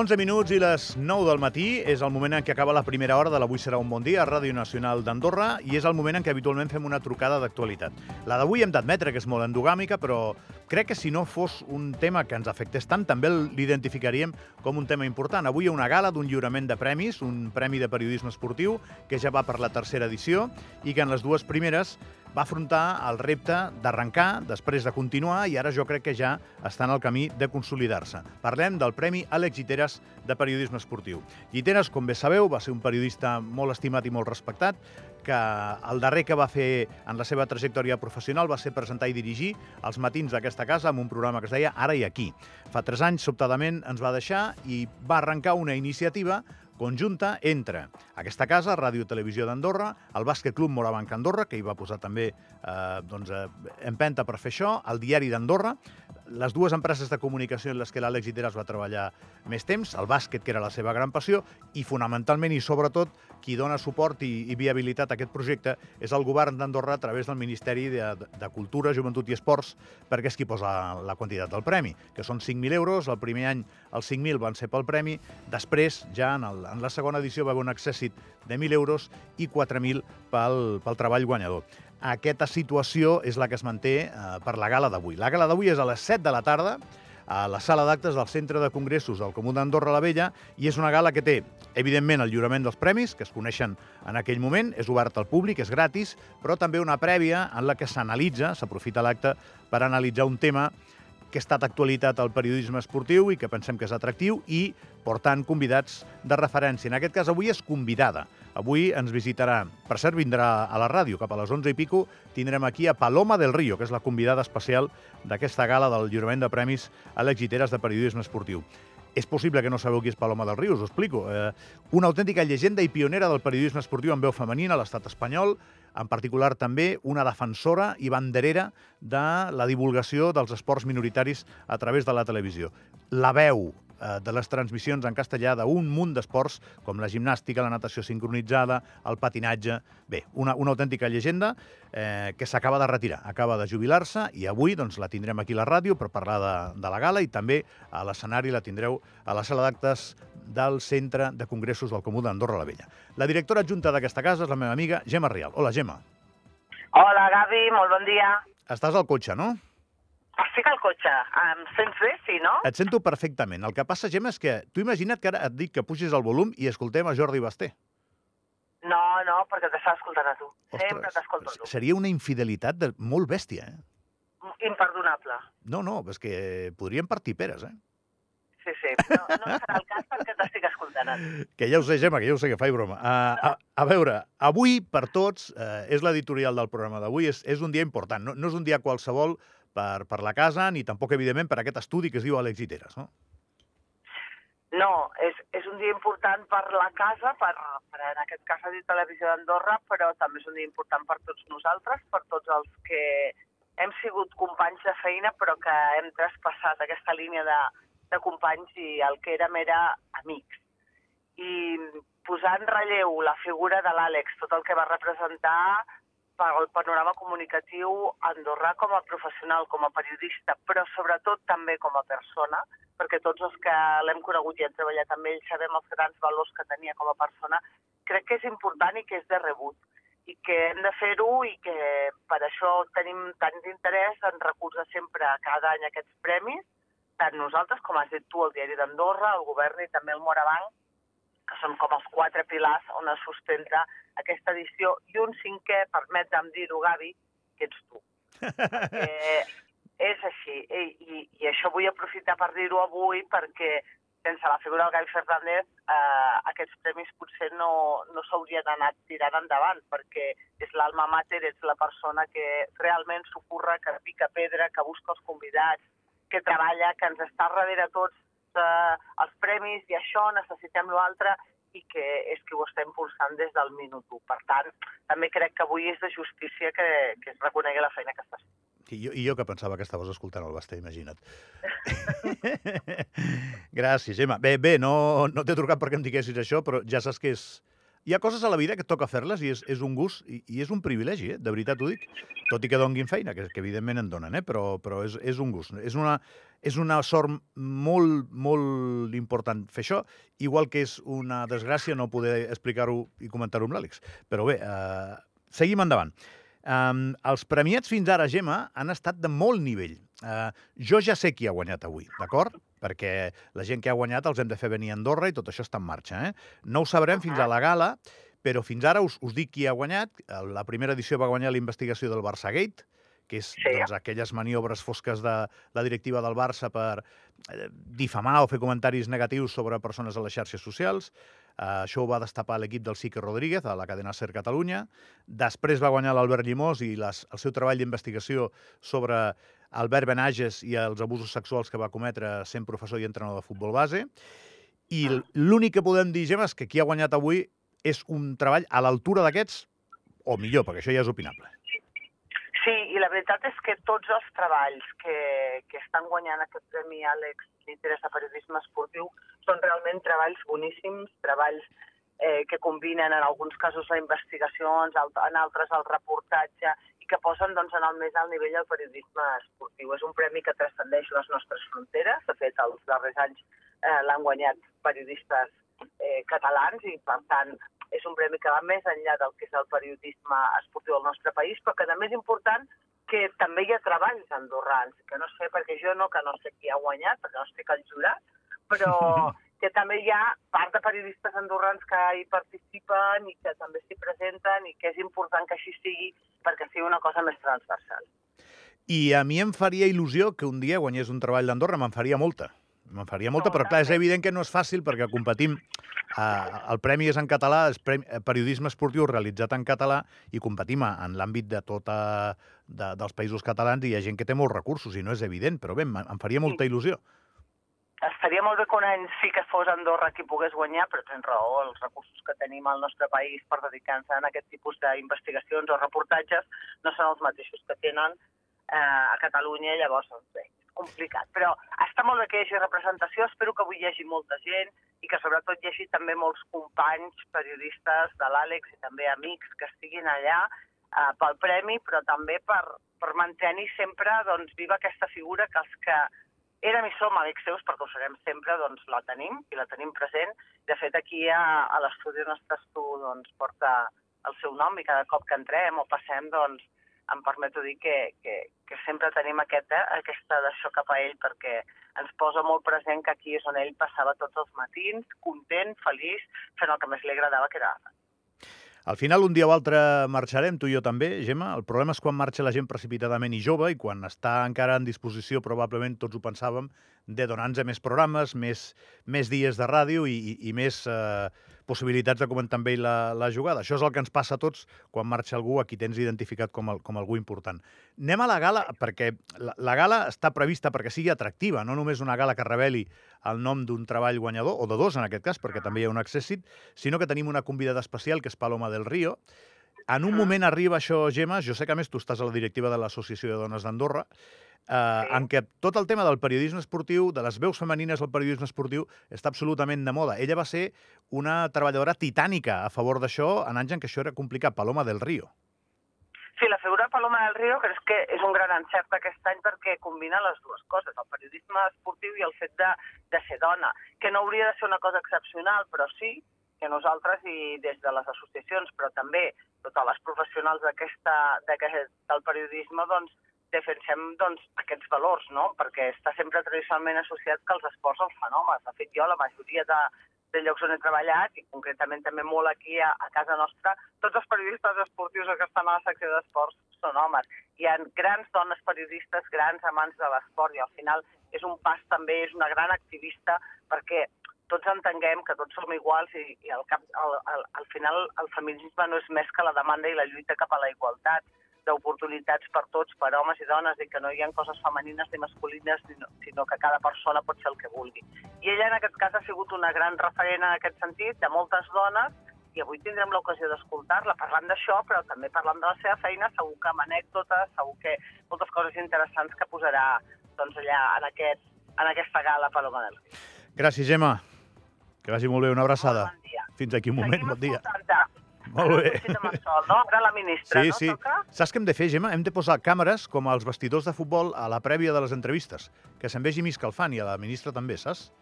11 minuts i les 9 del matí és el moment en què acaba la primera hora de l'Avui serà un bon dia a Ràdio Nacional d'Andorra i és el moment en què habitualment fem una trucada d'actualitat. La d'avui hem d'admetre que és molt endogàmica, però crec que si no fos un tema que ens afectés tant, també l'identificaríem com un tema important. Avui hi ha una gala d'un lliurament de premis, un premi de periodisme esportiu, que ja va per la tercera edició i que en les dues primeres va afrontar el repte d'arrencar, després de continuar, i ara jo crec que ja està en el camí de consolidar-se. Parlem del Premi Àlex Giteres de Periodisme Esportiu. Giteres, com bé sabeu, va ser un periodista molt estimat i molt respectat, que el darrer que va fer en la seva trajectòria professional va ser presentar i dirigir els matins d'aquesta casa amb un programa que es deia Ara i aquí. Fa tres anys, sobtadament, ens va deixar i va arrencar una iniciativa conjunta entre aquesta casa, Ràdio Televisió d'Andorra, el Bàsquet Club Morabanc Andorra, que hi va posar també eh, doncs, eh, empenta per fer això, el Diari d'Andorra, les dues empreses de comunicació en les que l'Àlex Iteras va treballar més temps, el bàsquet, que era la seva gran passió, i fonamentalment i sobretot qui dona suport i, i viabilitat a aquest projecte és el govern d'Andorra a través del Ministeri de, de Cultura, Joventut i Esports, perquè és qui posa la quantitat del premi, que són 5.000 euros, el primer any els 5.000 van ser pel premi, després, ja en, el, en la segona edició va haver un accèssit de 1.000 euros i 4.000 pel, pel treball guanyador. Aquesta situació és la que es manté eh, per la gala d'avui. La gala d'avui és a les 7 de la tarda, a la sala d'actes del Centre de Congressos del Comú d'Andorra la Vella i és una gala que té, evidentment, el lliurament dels premis, que es coneixen en aquell moment, és obert al públic, és gratis, però també una prèvia en la que s'analitza, s'aprofita l'acte per analitzar un tema que ha estat actualitat al periodisme esportiu i que pensem que és atractiu i portant convidats de referència. En aquest cas, avui és convidada. Avui ens visitarà, per cert, vindrà a la ràdio, cap a les 11 i pico, tindrem aquí a Paloma del Río, que és la convidada especial d'aquesta gala del lliurament de premis a l'exiteres de periodisme esportiu. És possible que no sabeu qui és Paloma del Río, us ho explico. Eh, una autèntica llegenda i pionera del periodisme esportiu en veu femenina a l'estat espanyol, en particular també una defensora i banderera de la divulgació dels esports minoritaris a través de la televisió. La veu de les transmissions en castellà d'un munt d'esports com la gimnàstica, la natació sincronitzada, el patinatge... Bé, una, una autèntica llegenda eh, que s'acaba de retirar, acaba de jubilar-se i avui doncs, la tindrem aquí a la ràdio per parlar de, de la gala i també a l'escenari la tindreu a la sala d'actes del Centre de Congressos del Comú d'Andorra la Vella. La directora adjunta d'aquesta casa és la meva amiga Gemma Rial. Hola, Gemma. Hola, Gavi, molt bon dia. Estàs al cotxe, no? Estic al cotxe. Em sents bé, sí, no? Et sento perfectament. El que passa, Gemma, és que tu imagina't que ara et dic que pugis el volum i escoltem a Jordi Basté. No, no, perquè t'estava escoltant a tu. Sempre t'escolto a tu. Seria una infidelitat de... molt bèstia, eh? Imperdonable. No, no, és que podríem partir peres, eh? Sí, sí. No, no serà el cas perquè t'estic escoltant. Que ja ho sé, Gemma, que ja ho sé que faig broma. Uh, a, a veure, avui, per tots, uh, és l'editorial del programa d'avui, és, és un dia important. No, no és un dia qualsevol per, per la casa, ni tampoc, evidentment, per aquest estudi que es diu Àlex Iteres, no? No, és, és un dia important per la casa, per, per en aquest cas a Televisió d'Andorra, però també és un dia important per tots nosaltres, per tots els que hem sigut companys de feina, però que hem traspassat aquesta línia de, de companys i el que érem era amics. I posar en relleu la figura de l'Àlex, tot el que va representar pel panorama comunicatiu andorrà com a professional, com a periodista, però sobretot també com a persona, perquè tots els que l'hem conegut i hem treballat amb ell sabem els grans valors que tenia com a persona, crec que és important i que és de rebut i que hem de fer-ho i que per això tenim tant d'interès en recolzar sempre cada any aquests premis, tant nosaltres, com has dit tu, el Diari d'Andorra, el govern i també el Morabanc, que són com els quatre pilars on es sustenta aquesta edició, i un cinquè, permetem dir-ho, Gavi, que ets tu. perquè és així, i, i, i això vull aprofitar per dir-ho avui perquè sense la figura del Gai Fernández eh, aquests premis potser no, no s'haurien anat tirant endavant perquè és l'alma mater, és la persona que realment s'ocorre, que pica pedra, que busca els convidats, que treballa, que ens està darrere tots eh, els premis i això, necessitem l'altre, i que és qui ho està impulsant des del minut 1. Per tant, també crec que avui és de justícia que, que es reconegui la feina que estàs fent. I jo, I jo que pensava que estaves escoltant el Basté, imagina't. Gràcies, Gemma. Bé, bé, no, no t'he trucat perquè em diguessis això, però ja saps que és hi ha coses a la vida que toca fer-les i és, és un gust i, i és un privilegi, eh? de veritat ho dic. Tot i que donguin feina, que, que evidentment en donen, eh? però, però és, és un gust. És una, és una sort molt, molt important fer això, igual que és una desgràcia no poder explicar-ho i comentar-ho amb l'Àlex. Però bé, eh, seguim endavant. Um, els premiats fins ara, Gemma, han estat de molt nivell. Uh, jo ja sé qui ha guanyat avui, d'acord? Perquè la gent que ha guanyat els hem de fer venir a Andorra i tot això està en marxa. Eh? No ho sabrem fins a la gala, però fins ara us, us dic qui ha guanyat. La primera edició va guanyar la investigació del Barça Gate, que és sí. doncs, aquelles maniobres fosques de la directiva del Barça per eh, difamar o fer comentaris negatius sobre persones a les xarxes socials. Uh, això ho va destapar l'equip del Sique Rodríguez a la cadena SER Catalunya. Després va guanyar l'Albert Llimós i les, el seu treball d'investigació sobre Albert Benages i els abusos sexuals que va cometre sent professor i entrenador de futbol base. I ah. l'únic que podem dir, Gemma, és que qui ha guanyat avui és un treball a l'altura d'aquests, o millor, perquè això ja és opinable. Sí, i la veritat és que tots els treballs que, que estan guanyant aquest Premi Àlex d'interès de periodisme esportiu són realment treballs boníssims, treballs eh, que combinen en alguns casos la investigació, en altres el reportatge, i que posen doncs, en el més alt nivell el periodisme esportiu. És un premi que transcendeix les nostres fronteres. De fet, els darrers anys eh, l'han guanyat periodistes eh, catalans i, per tant, és un premi que va més enllà del que és el periodisme esportiu del nostre país, però que també és important que també hi ha treballs andorrans, que no sé, perquè jo no, que no sé qui ha guanyat, perquè no estic al jurat, però que també hi ha part de periodistes andorrans que hi participen i que també s'hi presenten i que és important que així sigui perquè sigui una cosa més transversal. I a mi em faria il·lusió que un dia guanyés un treball d'Andorra, me'n faria molta. Me'n faria molta, no, però clar, és evident que no és fàcil perquè competim... Eh, el premi és en català, és premi, eh, periodisme esportiu realitzat en català i competim en l'àmbit de tota de, dels països catalans i hi ha gent que té molts recursos i no és evident, però bé, em faria molta il·lusió. Estaria molt bé que un any sí que fos Andorra qui pogués guanyar, però tens raó, els recursos que tenim al nostre país per dedicar-nos a aquest tipus d'investigacions o reportatges no són els mateixos que tenen eh, a Catalunya, llavors, doncs bé, complicat. Però està molt bé que hi hagi representació, espero que avui hi hagi molta gent i que sobretot hi hagi també molts companys periodistes de l'Àlex i també amics que estiguin allà eh, pel premi, però també per, per mantenir sempre doncs, viva aquesta figura que els que érem i som amics seus, perquè ho serem sempre, doncs la tenim i la tenim present. De fet, aquí a, a l'estudi on estàs tu doncs, porta el seu nom i cada cop que entrem o passem, doncs, em permeto dir que, que, que sempre tenim aquest, eh, aquesta d'això cap a ell perquè ens posa molt present que aquí és on ell passava tots els matins, content, feliç, fent el que més li agradava, que era al final, un dia o altre marxarem, tu i jo també, Gemma. El problema és quan marxa la gent precipitadament i jove i quan està encara en disposició, probablement tots ho pensàvem, de donar-nos més programes, més, més dies de ràdio i, i, i més eh, possibilitats de comentar amb ell la, la jugada. Això és el que ens passa a tots quan marxa algú a qui tens identificat com, el, com algú important. Anem a la gala, perquè la, la gala està prevista perquè sigui atractiva, no només una gala que reveli el nom d'un treball guanyador, o de dos en aquest cas, perquè també hi ha un accèssit, sinó que tenim una convidada especial, que és Paloma del Río. En un moment arriba això, Gemma, jo sé que a més tu estàs a la directiva de l'Associació de Dones d'Andorra, eh, sí. en què tot el tema del periodisme esportiu, de les veus femenines al periodisme esportiu, està absolutament de moda. Ella va ser una treballadora titànica a favor d'això en anys en què això era complicat, Paloma del Río. Sí, la figura de Paloma del Río crec que és un gran encert aquest any perquè combina les dues coses, el periodisme esportiu i el fet de, de ser dona, que no hauria de ser una cosa excepcional, però sí que nosaltres i des de les associacions, però també totes les professionals d'aquesta del periodisme, doncs, defensem doncs, aquests valors, no? perquè està sempre tradicionalment associat que els esports els fan homes. De fet, jo la majoria de, de llocs on he treballat, i concretament també molt aquí a, a casa nostra, tots els periodistes esportius que estan a la secció d'esports són homes. Hi ha grans dones periodistes, grans amants de l'esport, i al final és un pas també, és una gran activista, perquè tots entenguem que tots som iguals i, i al, cap, al, al, al final el feminisme no és més que la demanda i la lluita cap a la igualtat d'oportunitats per tots, per homes i dones, i que no hi ha coses femenines ni masculines, sinó que cada persona pot ser el que vulgui. I ella, en aquest cas, ha sigut una gran referent en aquest sentit, de moltes dones, i avui tindrem l'ocasió d'escoltar-la parlant d'això, però també parlant de la seva feina, segur que amb anècdotes, segur que moltes coses interessants que posarà doncs, allà en, aquest, en aquesta gala Paloma del Gràcies, Gemma. Que vagi molt bé. Una abraçada. Bon dia. Fins aquí un moment, Seguim bon dia. Molt bé. No? Ara la ministra, Sí, no? sí. Toca? Saps què hem de fer, Gemma? Hem de posar càmeres com als vestidors de futbol a la prèvia de les entrevistes, que se'n vegi Miss Calfant i a la ministra també, saps?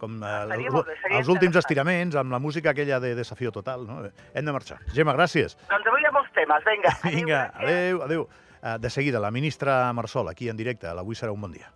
Com eh, Estaria el- els últims estiraments, amb la música aquella de Desafío Total, no? Hem de marxar. Gemma, gràcies. Doncs avui hi ha molts temes, vinga. Vinga, adeu, adeu. Eh, De seguida, la ministra Marsol, aquí en directe. L'Avui serà un bon dia.